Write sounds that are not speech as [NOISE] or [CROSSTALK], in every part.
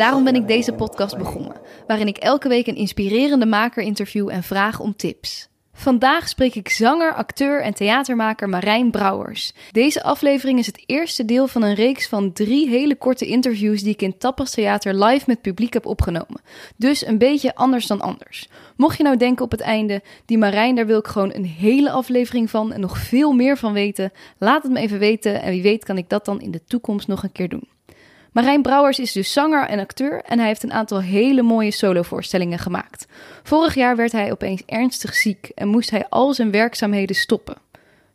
Daarom ben ik deze podcast begonnen, waarin ik elke week een inspirerende maker interview en vraag om tips. Vandaag spreek ik zanger, acteur en theatermaker Marijn Brouwers. Deze aflevering is het eerste deel van een reeks van drie hele korte interviews die ik in Tapas Theater live met publiek heb opgenomen. Dus een beetje anders dan anders. Mocht je nou denken op het einde, die Marijn, daar wil ik gewoon een hele aflevering van en nog veel meer van weten, laat het me even weten en wie weet kan ik dat dan in de toekomst nog een keer doen. Marijn Brouwers is dus zanger en acteur en hij heeft een aantal hele mooie solovoorstellingen gemaakt. Vorig jaar werd hij opeens ernstig ziek en moest hij al zijn werkzaamheden stoppen.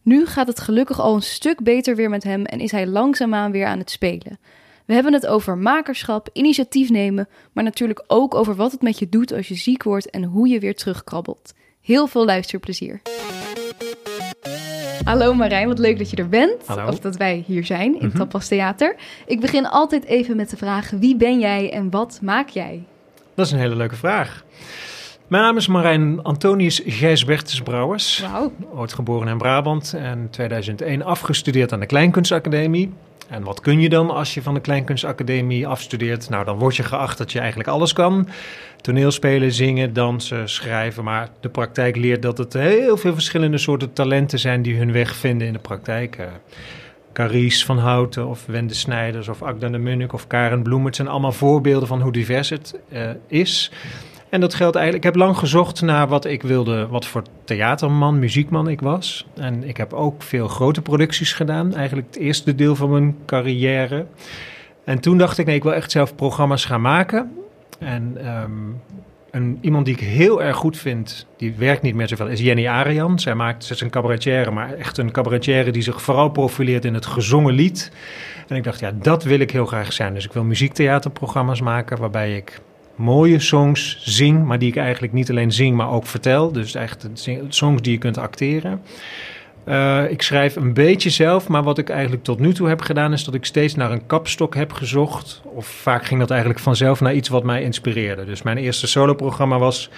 Nu gaat het gelukkig al een stuk beter weer met hem en is hij langzaamaan weer aan het spelen. We hebben het over makerschap, initiatief nemen, maar natuurlijk ook over wat het met je doet als je ziek wordt en hoe je weer terugkrabbelt. Heel veel luisterplezier. Hallo Marijn, wat leuk dat je er bent. Hallo. Of dat wij hier zijn in Mhm. Tapas Theater. Ik begin altijd even met de vraag: wie ben jij en wat maak jij? Dat is een hele leuke vraag. Mijn naam is Marijn Antonius Gijsbertus Brouwers. Wauw. Ooit geboren in Brabant en 2001 afgestudeerd aan de Kleinkunstacademie. En wat kun je dan als je van de Kleinkunstacademie afstudeert? Nou, dan word je geacht dat je eigenlijk alles kan. Toneelspelen, zingen, dansen, schrijven. Maar de praktijk leert dat het heel veel verschillende soorten talenten zijn die hun weg vinden in de praktijk. Eh, Carice van Houten of Wende Snijders of Agda de Munnik of Karen Bloem. Zijn allemaal voorbeelden van hoe divers het eh, is. En dat geldt eigenlijk. Ik heb lang gezocht naar wat ik wilde, wat voor theaterman, muziekman ik was. En ik heb ook veel grote producties gedaan. Eigenlijk het eerste deel van mijn carrière. En toen dacht ik, nee, ik wil echt zelf programma's gaan maken. En ehm, een, iemand die ik heel erg goed vind, die werkt niet meer zoveel, is Jenny Arian. Zij maakt, ze is een cabaretière, maar echt een cabaretière die zich vooral profileert in het gezongen lied. En ik dacht, ja, dat wil ik heel graag zijn. Dus ik wil muziektheaterprogramma's maken waarbij ik mooie songs zing, maar die ik eigenlijk niet alleen zing, maar ook vertel. Dus echt songs die je kunt acteren. Eh, ik schrijf een beetje zelf, maar wat ik eigenlijk tot nu toe heb gedaan, is dat ik steeds naar een kapstok heb gezocht. Of vaak ging dat eigenlijk vanzelf naar iets wat mij inspireerde. Dus mijn eerste soloprogramma was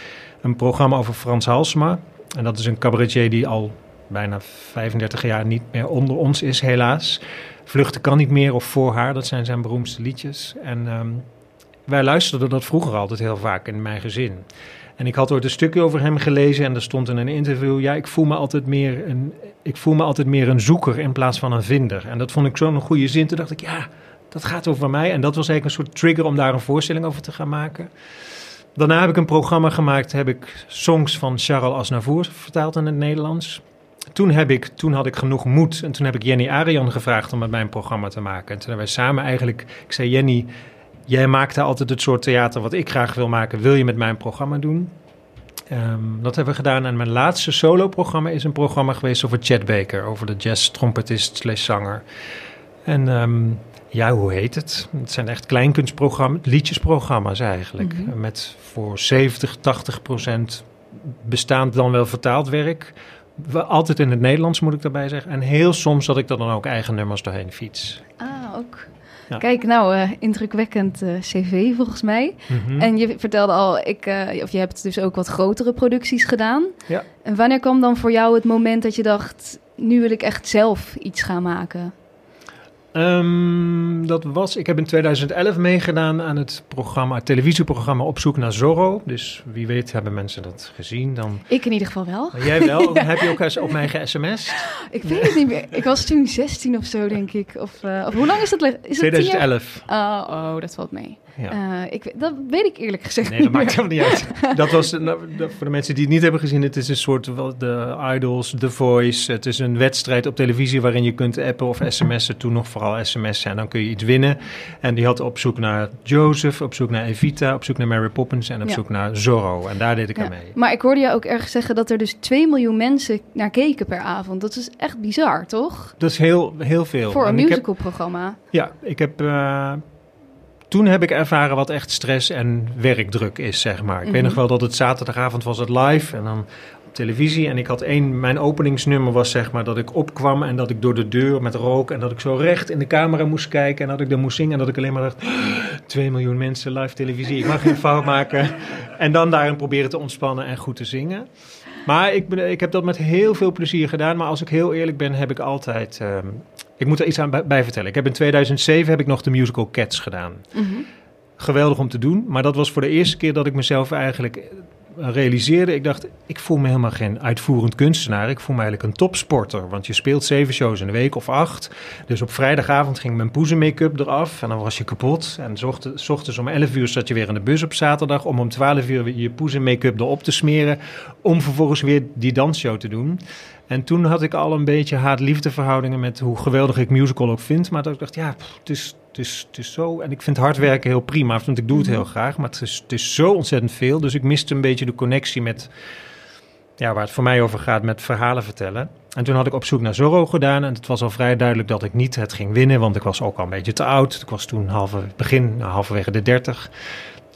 een programma over Frans Halsema. En dat is een cabaretier die al bijna 35 jaar niet meer onder ons is, helaas. Vluchten kan niet meer of voor haar, dat zijn zijn beroemdste liedjes. En ehm, wij luisterden dat vroeger altijd heel vaak in mijn gezin. En ik had ooit een stukje over hem gelezen en er stond in een interview: ja, ik voel me altijd meer een, ik voel me altijd meer een zoeker in plaats van een vinder. En dat vond ik zo'n goede zin. Toen dacht ik, ja, dat gaat over mij. En dat was eigenlijk een soort trigger om daar een voorstelling over te gaan maken. Daarna heb ik een programma gemaakt, heb ik songs van Charles Aznavour vertaald in het Nederlands. Toen, heb ik, toen had ik genoeg moed en toen heb ik Jenny Arian gevraagd om met mij een programma te maken. En toen hebben wij samen eigenlijk, ik zei Jenny, jij maakte altijd het soort theater wat ik graag wil maken. Wil je met mij een programma doen? Ehm, dat hebben we gedaan. En mijn laatste solo-programma is een programma geweest over Chet Baker. Over de jazz-trompetist slash zanger. En ehm, ja, hoe heet het? Het zijn echt kleinkunstprogramma's, liedjesprogramma's eigenlijk. Mhm. Met voor 70, 80 procent bestaand dan wel vertaald werk. We- Altijd in het Nederlands moet ik daarbij zeggen. En heel soms dat ik er dan ook eigen nummers doorheen fiets. Ah, ook. Ja. Kijk, nou, eh, indrukwekkend eh, cv volgens mij. Mhm. En je vertelde al, ik, eh, of je hebt dus ook wat grotere producties gedaan. Ja. En wanneer kwam dan voor jou het moment dat je dacht, nu wil ik echt zelf iets gaan maken? Ehm, dat was, ik heb in 2011 meegedaan aan het programma, het televisieprogramma Op zoek naar Zorro. Dus wie weet hebben mensen dat gezien. Dan, Ik in ieder geval wel. jij wel? [LAUGHS] Heb je ook eens op mij ge-sms'd? Ik weet het niet meer. Ik was toen 16 of zo, denk ik. Of, eh, of hoe lang is dat? Is het 10 jaar? 2011. Oh, oh, dat valt mee. Ja. Eh, ik, dat weet ik eerlijk gezegd Nee, dat maakt helemaal niet uit. [LAUGHS] Dat was, nou, dat- voor de mensen die het niet hebben gezien, het is een soort de Idols, The Voice. Het is een wedstrijd op televisie waarin je kunt appen of sms'en. Toen nog vooral sms'en en dan kun je iets winnen. En die had op zoek naar Joseph, op zoek naar Evita, op zoek naar Mary Poppins en op Ja. zoek naar Zorro. En daar deed ik aan mee. Maar ik hoorde jou ook ergens zeggen dat er dus 2 miljoen mensen naar keken per avond. Dat is echt bizar, toch? Dat is heel, heel veel. Voor een En ik heb- musicalprogramma. Ja, ik heb eh, toen heb ik ervaren wat echt stress en werkdruk is, zeg maar. Ik weet nog wel dat het zaterdagavond was het live en dan op televisie. En ik had één, mijn openingsnummer was zeg maar dat ik opkwam en dat ik door de deur met rook en dat ik zo recht in de camera moest kijken en dat ik er moest zingen en dat ik alleen maar dacht, 2 miljoen mensen live televisie, ik mag geen fout [LAUGHS] maken. En dan daarin proberen te ontspannen en goed te zingen. Maar ik, ben- ik heb dat met heel veel plezier gedaan. Maar als ik heel eerlijk ben, heb ik altijd... ehm, ik moet er iets aan bij, vertellen. Ik heb in 2007 heb ik nog de musical Cats gedaan. Geweldig om te doen. Maar dat was voor de eerste keer dat ik mezelf eigenlijk realiseerde. Ik dacht, ik voel me helemaal geen uitvoerend kunstenaar. Ik voel me eigenlijk een topsporter. Want je speelt zeven shows in de week of acht. Dus op vrijdagavond ging mijn poezen-make-up eraf. En dan was je kapot. En 's ochtend- 's ochtends om 11 uur zat je weer in de bus op zaterdag. Om om 12 uur je poezen-make-up erop te smeren. Om vervolgens weer die dansshow te doen. En toen had ik al een beetje haat-liefde verhoudingen met hoe geweldig ik musical ook vind. Maar dat ik dacht, ja, het is, het, is, het is zo. En ik vind hard werken heel prima, want ik doe het heel graag. Maar het is, het is zo ontzettend veel. Dus ik miste een beetje de connectie met, ja, waar het voor mij over gaat, met verhalen vertellen. En toen had ik op zoek naar Zorro gedaan. En het was al vrij duidelijk dat ik niet het ging winnen, want ik was ook al een beetje te oud. Ik was toen halve, begin, nou, halverwege de dertig.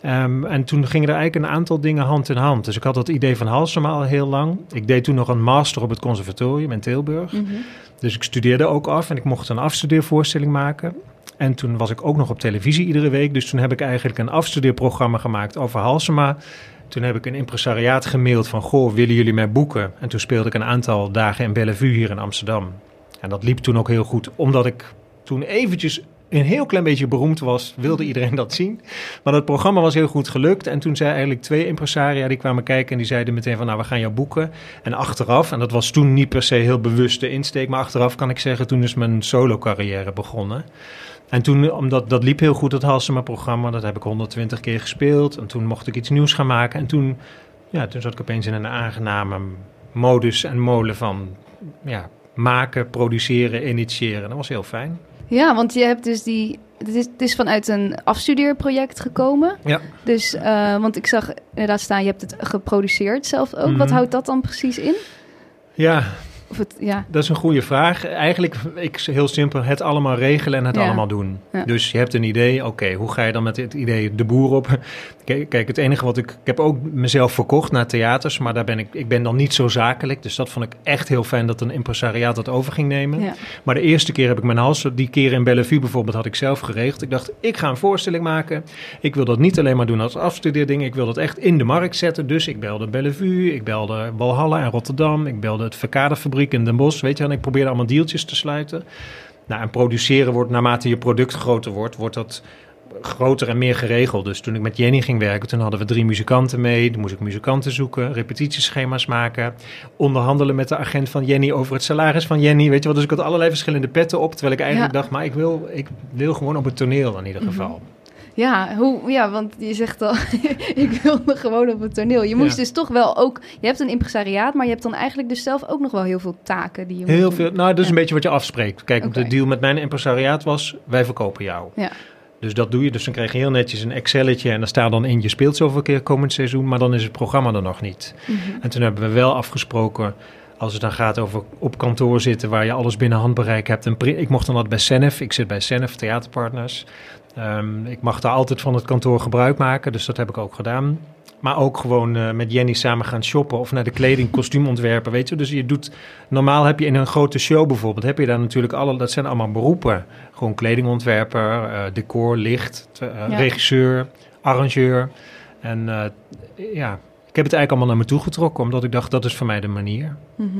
Ehm, en toen gingen er eigenlijk een aantal dingen hand in hand. Dus ik had dat idee van Halsema al heel lang. Ik deed toen nog een master op het conservatorium in Tilburg. Dus ik studeerde ook af en ik mocht een afstudeervoorstelling maken. En toen was ik ook nog op televisie iedere week. Dus toen heb ik eigenlijk een afstudeerprogramma gemaakt over Halsema. Toen heb ik een impresariaat gemaild van... Goh, willen jullie mij boeken? En toen speelde ik een aantal dagen in Bellevue hier in Amsterdam. En dat liep toen ook heel goed, omdat ik toen eventjes een heel klein beetje beroemd was, wilde iedereen dat zien. Maar dat programma was heel goed gelukt. En toen zei eigenlijk twee impresaria die kwamen kijken en die zeiden meteen van nou, we gaan jou boeken. En achteraf, en dat was toen niet per se heel bewuste insteek, maar achteraf kan ik zeggen, toen is mijn solo carrière begonnen. En toen, omdat dat liep heel goed, dat Halsema-programma, dat heb ik 120 keer gespeeld. En toen mocht ik iets nieuws gaan maken. En toen, ja, toen zat ik opeens in een aangename modus en molen van ja, maken, produceren, initiëren. Dat was heel fijn. Ja, want je hebt dus die. Het is, het is vanuit een afstudeerproject gekomen. Ja. Dus, eh, want ik zag inderdaad staan, je hebt het geproduceerd zelf ook. Wat Mhm. houdt dat dan precies in? Ja, Of het, ja. dat is een goede vraag. Eigenlijk, ik, heel simpel, het allemaal regelen en het Ja. allemaal doen. Ja. Dus je hebt een idee, oké, hoe ga je dan met dit idee de boer op? [LAUGHS] Kijk, kijk, het enige wat ik... Ik heb ook mezelf verkocht naar theaters, maar daar ben ik, ik ben dan niet zo zakelijk. Dus dat vond ik echt heel fijn dat een impresariaat dat over ging nemen. ja. Maar de eerste keer heb ik mijn hals, die keer in Bellevue bijvoorbeeld, had ik zelf geregeld. Ik dacht, ik ga een voorstelling maken. Ik wil dat niet alleen maar doen als afstudeerding. Ik wil dat echt in de markt zetten. Dus ik belde Bellevue, ik belde Walhalla in Rotterdam. Ik belde het Verkaderfabriek in Den Bosch, weet je. En ik probeerde allemaal deeltjes te sluiten. Nou, en produceren wordt, naarmate je product groter wordt, wordt dat groter en meer geregeld. Dus toen ik met Jenny ging werken, toen hadden we drie muzikanten mee. Toen moest ik muzikanten zoeken, repetitieschema's maken. Onderhandelen met de agent van Jenny over het salaris van Jenny. Weet je wel, dus ik had allerlei verschillende petten op. Terwijl ik eigenlijk Ja. dacht, maar ik wil, ik wil gewoon op het toneel in ieder geval. Ja, hoe, ja, want je zegt al, [LAUGHS] ik wilde gewoon op het toneel. Je moest Ja. dus toch wel ook, je hebt een impresariaat, maar je hebt dan eigenlijk dus zelf ook nog wel heel veel taken die je moet Heel doen. veel, nou, dat is Ja. een beetje wat je afspreekt. Kijk, de deal met mijn impresariaat was, wij verkopen jou. Ja. Dus dat doe je. Dus dan krijg je heel netjes een Excelletje en daar staat dan in, je speelt zoveel keer komend seizoen, maar dan is het programma er nog niet. Mhm. En toen hebben we wel afgesproken, als het dan gaat over op kantoor zitten waar je alles binnen handbereik hebt. En ik mocht dan altijd bij Senef, ik zit bij Senef Theaterpartners. Ehm, ik mag daar altijd van het kantoor gebruik maken, dus dat heb ik ook gedaan. Maar ook gewoon eh, met Jenny samen gaan shoppen of naar de kleding, kostuumontwerpen, weet je. Dus je doet, normaal heb je in een grote show bijvoorbeeld, heb je daar natuurlijk alle, dat zijn allemaal beroepen. Gewoon kledingontwerper, eh, decor, licht, eh, Ja. regisseur, arrangeur. En ja, ik heb het eigenlijk allemaal naar me toe getrokken, omdat ik dacht, dat is voor mij de manier. Mhm.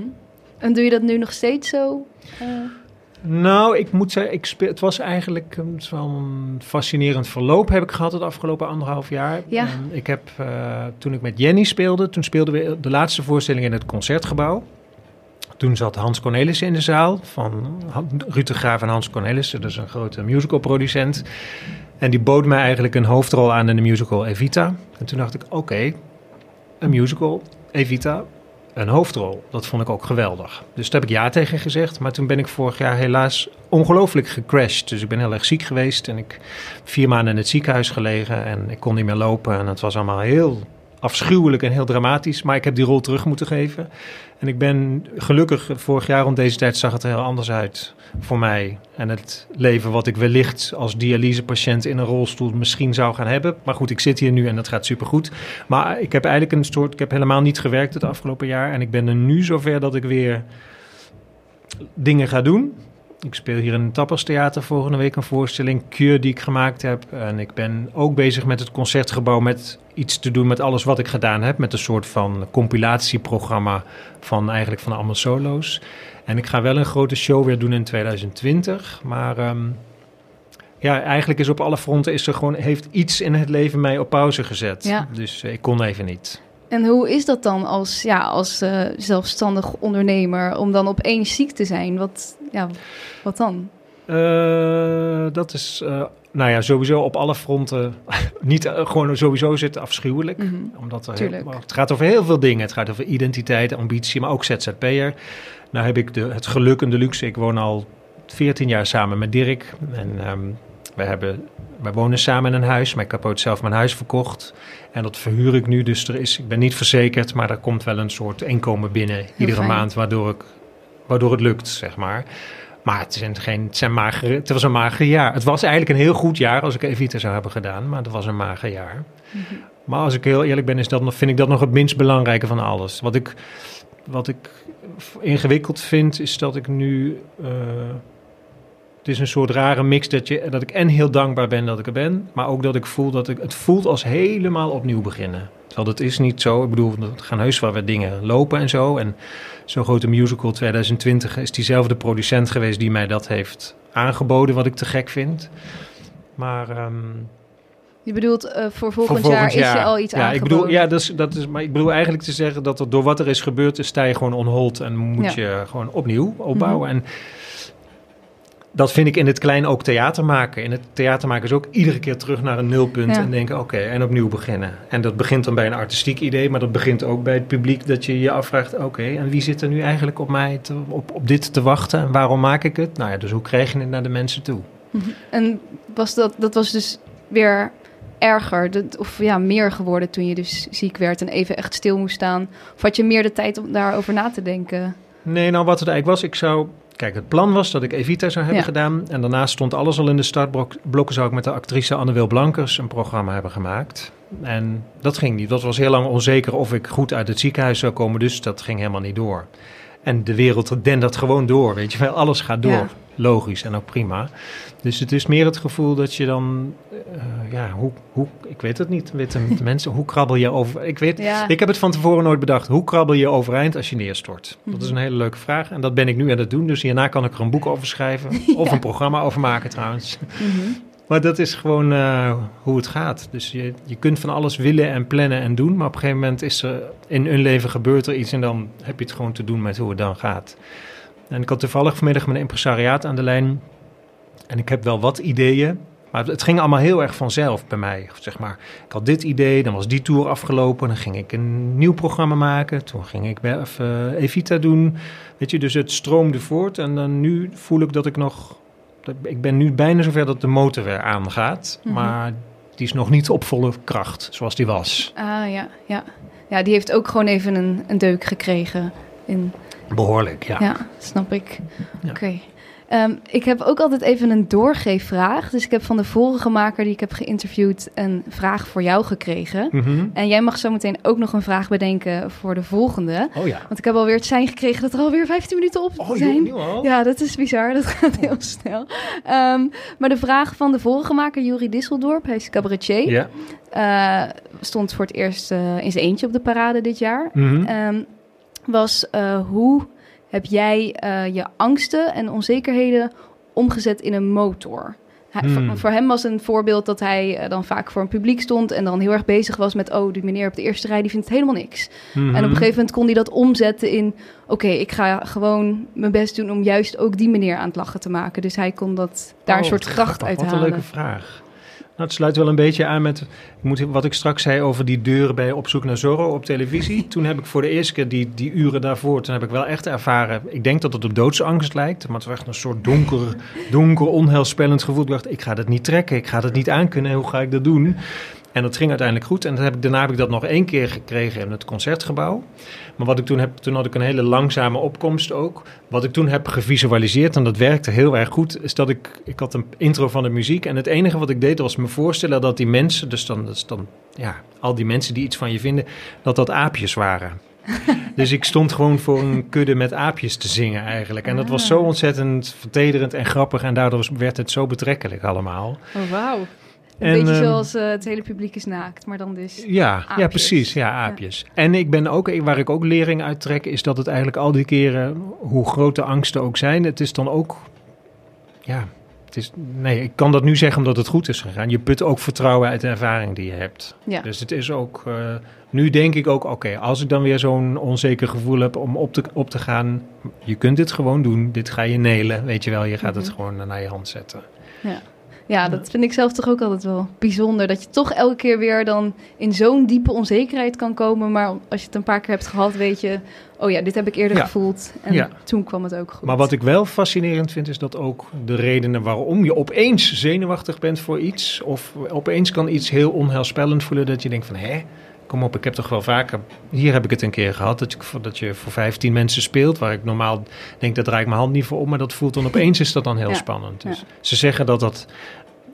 En doe je dat nu nog steeds zo? Nou, ik moet zeggen, ik speel, het was eigenlijk een, het wel een fascinerend verloop heb ik gehad het afgelopen anderhalf jaar. Ja. En ik heb, eh, toen ik met Jenny speelde, toen speelden we de laatste voorstelling in het Concertgebouw. Toen zat Hans Cornelissen in de zaal van Ruud de Graaf en Hans Cornelissen, dus een grote musicalproducent. En die bood mij eigenlijk een hoofdrol aan in de musical Evita. En toen dacht ik, oké, een musical, Evita, een hoofdrol. Dat vond ik ook geweldig. Dus daar heb ik ja tegen gezegd. Maar toen ben ik vorig jaar helaas ongelooflijk gecrashed. Dus ik ben heel erg ziek geweest. En ik vier maanden in het ziekenhuis gelegen. En ik kon niet meer lopen. En het was allemaal heel afschuwelijk en heel dramatisch. Maar ik heb die rol terug moeten geven. En ik ben gelukkig, vorig jaar rond deze tijd zag het er heel anders uit voor mij. En het leven wat ik wellicht als dialysepatiënt in een rolstoel misschien zou gaan hebben. Maar goed, ik zit hier nu en dat gaat supergoed. Maar ik heb eigenlijk een soort, ik heb helemaal niet gewerkt het afgelopen jaar. En ik ben er nu zover dat ik weer dingen ga doen. Ik speel hier in het Tapas Theater volgende week een voorstelling, Cure, die ik gemaakt heb. En ik ben ook bezig met het concertgebouw met iets te doen met alles wat ik gedaan heb. Met een soort van compilatieprogramma van eigenlijk van allemaal solo's. En ik ga wel een grote show weer doen in 2020. Maar ehm, ja, eigenlijk is op alle fronten is er gewoon, heeft iets in het leven mij op pauze gezet. Ja. Dus eh, ik kon even niet. En hoe is dat dan als, ja, als eh, zelfstandig ondernemer om dan opeens ziek te zijn? Wat, ja, wat dan? Eh, dat is, eh, nou ja, sowieso op alle fronten. [LAUGHS] niet eh, gewoon sowieso zit afschuwelijk. Mhm. Omdat heel- het gaat over heel veel dingen. Het gaat over identiteit, ambitie, maar ook ZZP'er. Nou heb ik de, het geluk en de luxe. Ik woon al 14 jaar samen met Dirk. En ehm wij, hebben, wij wonen samen in een huis, maar ik heb ooit zelf mijn huis verkocht. En dat verhuur ik nu. Dus er is, ik ben niet verzekerd, maar er komt wel een soort inkomen binnen iedere fijn. maand, waardoor, ik, waardoor het lukt, zeg maar. Maar het, zijn geen, het, zijn magere, het was een mager jaar. Het was eigenlijk een heel goed jaar als ik Evita zou hebben gedaan, maar het was een mager jaar. Mhm. Maar als ik heel eerlijk ben, is dat vind ik dat nog het minst belangrijke van alles. Wat ik, wat ik ingewikkeld vind, is dat ik nu. eh, het is een soort rare mix dat, je, dat ik en heel dankbaar ben dat ik er ben, maar ook dat ik voel dat ik. Het voelt als helemaal opnieuw beginnen. Terwijl dat is niet zo. Ik bedoel, er gaan heus wel wat dingen lopen en zo. En zo'n grote musical 2020 is diezelfde producent geweest die mij dat heeft aangeboden, wat ik te gek vind. Maar. ehm, Je bedoelt eh, voor volgend, voor jaar, is je al iets ja, aangeboden? Ik bedoel, ja, dat is, dat is, maar ik bedoel eigenlijk te zeggen dat er door wat er is gebeurd, is, sta je gewoon on hold en moet je gewoon opnieuw opbouwen. Mhm. En dat vind ik in het klein ook theater maken. In het theater maken is ook iedere keer terug naar een nulpunt Ja. en denken, oké, en opnieuw beginnen. En dat begint dan bij een artistiek idee, maar dat begint ook bij het publiek dat je je afvraagt, oké, en wie zit er nu eigenlijk op mij, te, op, op dit te wachten en waarom maak ik het? Nou ja, dus hoe krijg je het naar de mensen toe? Mhm. En was dat, dat was dus weer erger, dat- of ja, meer geworden toen je dus ziek werd en even echt stil moest staan? Of had je meer de tijd om daarover na te denken? Nee, nou wat het eigenlijk was, ik zou... Kijk, het plan was dat ik Evita zou hebben Ja. gedaan. En daarnaast stond alles al in de startblokken. Zou ik met de actrice Anne-Wil Blankers een programma hebben gemaakt. En dat ging niet. Dat was heel lang onzeker of ik goed uit het ziekenhuis zou komen. Dus dat ging helemaal niet door. En de wereld dendert gewoon door, weet je wel. Alles gaat door. Ja. Logisch en ook prima. Dus het is meer het gevoel dat je dan... eh, ja, hoe, hoe... Ik weet het niet. Weten [LAUGHS] mensen, hoe krabbel je over... Ik weet... Ja, Ik heb het van tevoren nooit bedacht. Hoe krabbel je overeind als je neerstort? Dat is Mhm. een hele leuke vraag. En dat ben ik nu aan het doen. Dus hierna kan ik er een boek over schrijven. [LAUGHS] Of een programma over maken trouwens. Mhm. Maar dat is gewoon eh, hoe het gaat. Dus je, je kunt van alles willen en plannen en doen. Maar op een gegeven moment is er in een leven gebeurt er iets. En dan heb je het gewoon te doen met hoe het dan gaat. En ik had toevallig vanmiddag mijn impresariaat aan de lijn. En ik heb wel wat ideeën. Maar het ging allemaal heel erg vanzelf bij mij. Zeg maar. Ik had dit idee, dan was die tour afgelopen. Dan ging ik een nieuw programma maken. Toen ging ik even Evita doen. Weet je, dus het stroomde voort. En dan nu voel ik dat ik nog... Ik ben nu bijna zover dat de motor weer aangaat. Mhm. Maar die is nog niet op volle kracht, zoals die was. Ah ja, ja. Ja, die heeft ook gewoon even een, een deuk gekregen. In, Behoorlijk, ja. ja. snap ik. Ja. Oké. Ehm, ik heb ook altijd even een doorgeefvraag. Dus ik heb van de vorige maker die ik heb geïnterviewd een vraag voor jou gekregen. Mhm. En jij mag zo meteen ook nog een vraag bedenken voor de volgende. Oh ja. Want ik heb alweer het zijn gekregen dat er alweer 15 minuten op Oh, zijn. joh? Ja, dat is bizar. Dat gaat heel snel. Ehm, maar de vraag van de vorige maker, Juri Disseldorp, hij is cabaretier. Ja. Eh, stond voor het eerst eh, in zijn eentje op de parade dit jaar. Mhm. Ehm, was eh, hoe heb jij eh, je angsten en onzekerheden omgezet in een motor? Hij- Hmm. voor, hem was een voorbeeld dat hij eh, dan vaak voor een publiek stond en dan heel erg bezig was met, oh, die meneer op de eerste rij die vindt het helemaal niks. Mhm. En op een gegeven moment kon hij dat omzetten in, oké, ik ga gewoon mijn best doen om juist ook die meneer aan het lachen te maken. Dus hij kon dat, daar een Oh, soort wat kracht uit Wat halen. een leuke vraag. Nou, het sluit wel een beetje aan met wat ik straks zei over die deuren bij Op zoek naar Zorro op televisie. toen heb ik voor de eerste keer die, die uren daarvoor, toen heb ik wel echt ervaren, ik denk dat het op doodsangst lijkt, maar het was echt een soort donker, donker onheilspellend gevoel. Ik dacht, ik ga dat niet trekken, ik ga dat niet aankunnen, hoe ga ik dat doen? En dat ging uiteindelijk goed. En dan heb ik, daarna heb ik dat nog één keer gekregen in het concertgebouw. Maar wat ik toen heb, toen had ik een hele langzame opkomst ook. Wat ik toen heb gevisualiseerd, en dat werkte heel erg goed, is dat ik, ik had een intro van de muziek. En het enige wat ik deed was me voorstellen dat die mensen, dus dan, dus dan ja, al die mensen die iets van je vinden, dat dat aapjes waren. [LAUGHS] dus ik stond gewoon voor een kudde met aapjes te zingen eigenlijk. En dat was zo Ah. ontzettend vertederend en grappig. En daardoor werd het zo betrekkelijk allemaal. Oh, wauw. Een En, beetje ehm, zoals eh, het hele publiek is naakt, maar dan dus... Ja, ja precies. Ja, aapjes. En ik ben ook, waar ik ook lering uit trek, is dat het eigenlijk al die keren, hoe groot de angsten ook zijn, het is dan ook, ja, het is, nee, ik kan dat nu zeggen omdat het goed is gegaan. Je put ook vertrouwen uit de ervaring die je hebt. Ja. Dus het is ook, eh, nu denk ik ook, oké, als ik dan weer zo'n onzeker gevoel heb om op te, op te gaan, je kunt dit gewoon doen, dit ga je nelen, weet je wel, je gaat het Mhm. gewoon naar je hand zetten. Ja, dat vind ik zelf toch ook altijd wel bijzonder. Dat je toch elke keer weer dan in zo'n diepe onzekerheid kan komen. Maar als je het een paar keer hebt gehad, weet je... Oh ja, dit heb ik eerder Ja. gevoeld. En Ja. toen kwam het ook goed. Maar wat ik wel fascinerend vind, is dat ook de redenen waarom je opeens zenuwachtig bent voor iets, of opeens kan iets heel onheilspellend voelen, dat je denkt van, hè, kom op, ik heb toch wel vaker, hier heb ik het een keer gehad, dat je, dat je voor 15 mensen speelt, waar ik normaal denk, dat draai ik mijn hand niet voor op, maar dat voelt dan opeens, is dat dan heel Ja, spannend. Dus ja. ze zeggen dat dat,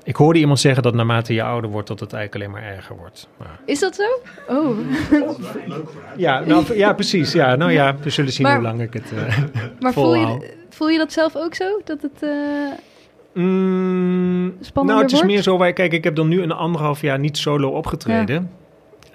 ik hoorde iemand zeggen dat naarmate je ouder wordt, dat het eigenlijk alleen maar erger wordt. Maar, Is dat zo? Oh, ja, nou, ja, precies. Ja, nou ja, we zullen zien Maar- hoe lang ik het... eh, [LAUGHS] maar voel je, voel je dat zelf ook zo? Dat het... eh, Mm, Spannender nou, het is wordt? meer zo, wij, kijk, ik heb dan nu een anderhalf jaar niet solo opgetreden.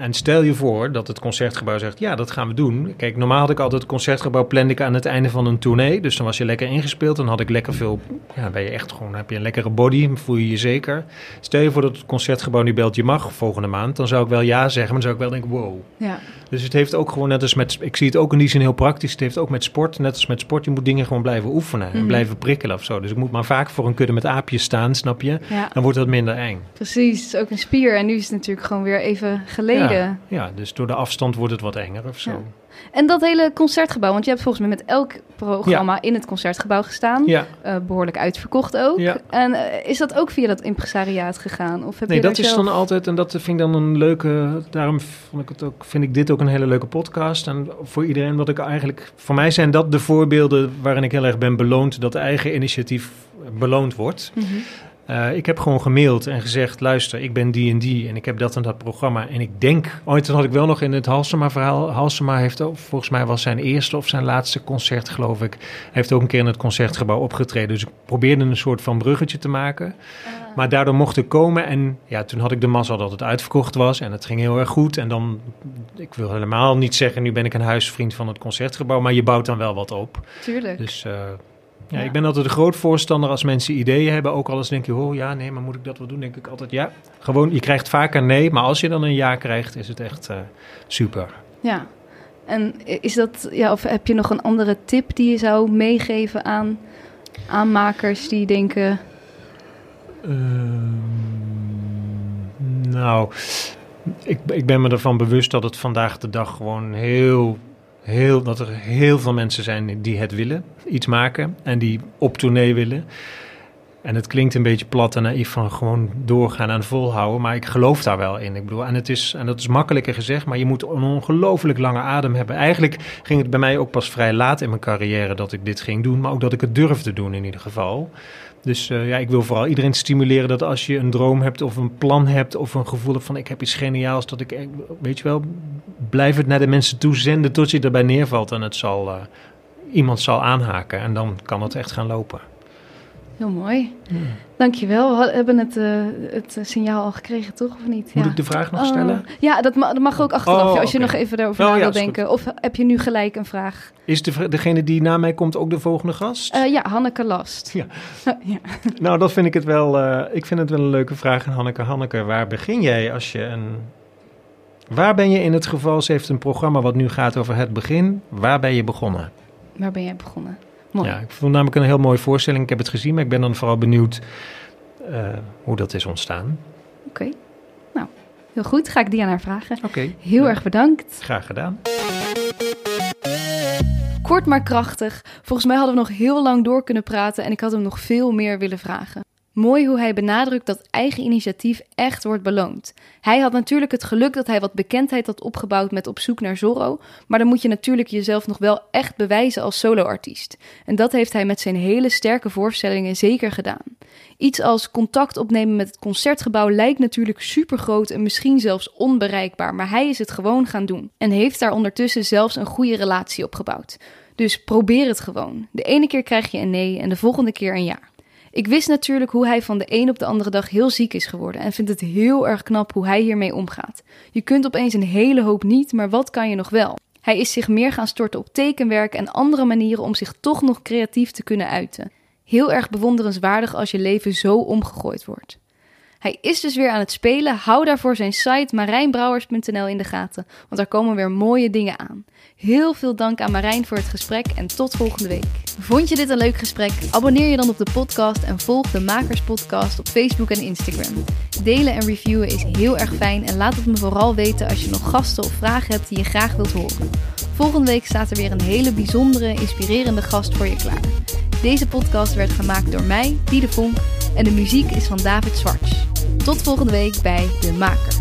En stel je voor dat het concertgebouw zegt, ja, dat gaan we doen. Kijk, normaal had ik altijd het concertgebouw plande ik aan het einde van een tournee. Dus dan was je lekker ingespeeld, dan had ik lekker veel, ja, ben je echt gewoon, heb je een lekkere body, voel je je zeker. Stel je voor dat het concertgebouw nu belt, je mag volgende maand. Dan zou ik wel ja zeggen, maar dan zou ik wel denken, wow. ja, Dus het heeft ook gewoon, net als met, ik zie het ook in die zin heel praktisch, het heeft ook met sport, net als met sport, je moet dingen gewoon blijven oefenen en Mhm. blijven prikkelen of zo. Dus ik moet maar vaak voor een kudde met aapjes staan, snap je? ja, Dan wordt dat minder eng. precies. Het is ook een spier. En nu is het natuurlijk gewoon weer even geleden. Ja, ja, dus door de afstand wordt het wat enger of zo. Ja. En dat hele concertgebouw, want je hebt volgens mij met elk programma in het concertgebouw gestaan. Ja, Eh, behoorlijk uitverkocht ook. Ja. En eh, is dat ook via dat impresariaat gegaan? Of heb nee, je dat daar is zelf... dan altijd, en dat vind ik dan een leuke, daarom vond ik het ook, vind ik dit ook een hele leuke podcast. En voor iedereen, wat ik eigenlijk, voor mij zijn dat de voorbeelden waarin ik heel erg ben beloond, dat eigen initiatief beloond wordt. Mhm. Eh, ik heb gewoon gemaild en gezegd: luister, ik ben die en die en ik heb dat en dat programma. En ik denk, ooit toen had ik wel nog in het Halsema-verhaal. Halsema heeft ook, volgens mij was zijn eerste of zijn laatste concert, geloof ik. Hij heeft ook een keer in het concertgebouw opgetreden. Dus ik probeerde een soort van bruggetje te maken. Maar daardoor mocht ik komen en ja, toen had ik de mazzel dat het uitverkocht was en het ging heel erg goed. En dan, ik wil helemaal niet zeggen, nu ben ik een huisvriend van het concertgebouw, maar je bouwt dan wel wat op. Tuurlijk. Dus eh, ja, Ja. ik ben altijd een groot voorstander als mensen ideeën hebben. Ook al eens denk je, oh ja, nee, maar moet ik dat wel doen? Denk ik altijd, ja. Gewoon, je krijgt vaker nee, maar als je dan een ja krijgt, is het echt eh, super. Ja. En is dat, ja, of heb je nog een andere tip die je zou meegeven aan aanmakers die denken... Ehm, nou, ik, ik ben me ervan bewust dat het vandaag de dag gewoon heel, heel, dat er heel veel mensen zijn die het willen, iets maken en die op tournee willen. En het klinkt een beetje plat en naïef van gewoon doorgaan en volhouden, maar ik geloof daar wel in. Ik bedoel, en, het is, en dat is makkelijker gezegd, maar je moet een ongelooflijk lange adem hebben. Eigenlijk ging het bij mij ook pas vrij laat in mijn carrière dat ik dit ging doen, maar ook dat ik het durfde doen in ieder geval. Dus eh, ja, ik wil vooral iedereen stimuleren dat als je een droom hebt of een plan hebt of een gevoel hebt van ik heb iets geniaals, dat ik, eh, weet je wel, blijf het naar de mensen toe zenden tot je erbij neervalt en het zal, eh, iemand zal aanhaken en dan kan het echt gaan lopen. Heel mooi. Dankjewel. We hebben het, eh, het eh, signaal al gekregen, toch? Of niet? Moet ja. ik de vraag nog Oh, stellen? ja, dat, ma- dat mag ook achteraf, Oh, ja, als je nog even daarover Oh, na ja, wil denken. Of heb je nu gelijk een vraag? Is de, degene die na mij komt ook de volgende gast? Eh, ja, Hanneke Last. Ja. [LAUGHS] ja. Nou, dat vind ik het wel. eh, ik vind het wel een leuke vraag aan Hanneke. Hanneke, waar begin jij als je een. Waar ben je in het geval? Ze heeft een programma wat nu gaat over het begin. Waar ben je begonnen? Waar ben jij begonnen? Mooi. Ja, ik vond namelijk een heel mooie voorstelling. Ik heb het gezien, maar ik ben dan vooral benieuwd eh, hoe dat is ontstaan. Oké. Nou, heel goed. Ga ik die aan haar vragen. Oké. Heel erg bedankt. Graag gedaan. Kort maar krachtig. Volgens mij hadden we nog heel lang door kunnen praten en ik had hem nog veel meer willen vragen. Mooi hoe hij benadrukt dat eigen initiatief echt wordt beloond. Hij had natuurlijk het geluk dat hij wat bekendheid had opgebouwd met Op zoek naar Zorro, maar dan moet je natuurlijk jezelf nog wel echt bewijzen als soloartiest. En dat heeft hij met zijn hele sterke voorstellingen zeker gedaan. Iets als contact opnemen met het concertgebouw lijkt natuurlijk super groot en misschien zelfs onbereikbaar, maar hij is het gewoon gaan doen en heeft daar ondertussen zelfs een goede relatie opgebouwd. Dus probeer het gewoon. De ene keer krijg je een nee en de volgende keer een ja. Ik wist natuurlijk hoe hij van de een op de andere dag heel ziek is geworden en vind het heel erg knap hoe hij hiermee omgaat. Je kunt opeens een hele hoop niet, maar wat kan je nog wel? Hij is zich meer gaan storten op tekenwerk en andere manieren om zich toch nog creatief te kunnen uiten. Heel erg bewonderenswaardig als je leven zo omgegooid wordt. Hij is dus weer aan het spelen. Hou daarvoor zijn site marijnbrouwers.nl in de gaten, want daar komen weer mooie dingen aan. Heel veel dank aan Marijn voor het gesprek en tot volgende week. Vond je dit een leuk gesprek? Abonneer je dan op de podcast en volg de Makers Podcast op Facebook en Instagram. Delen en reviewen is heel erg fijn en laat het me vooral weten als je nog gasten of vragen hebt die je graag wilt horen. Volgende week staat er weer een hele bijzondere, inspirerende gast voor je klaar. Deze podcast werd gemaakt door mij, Diede Vonk, en de muziek is van David Zwarts. Tot volgende week bij De Makers.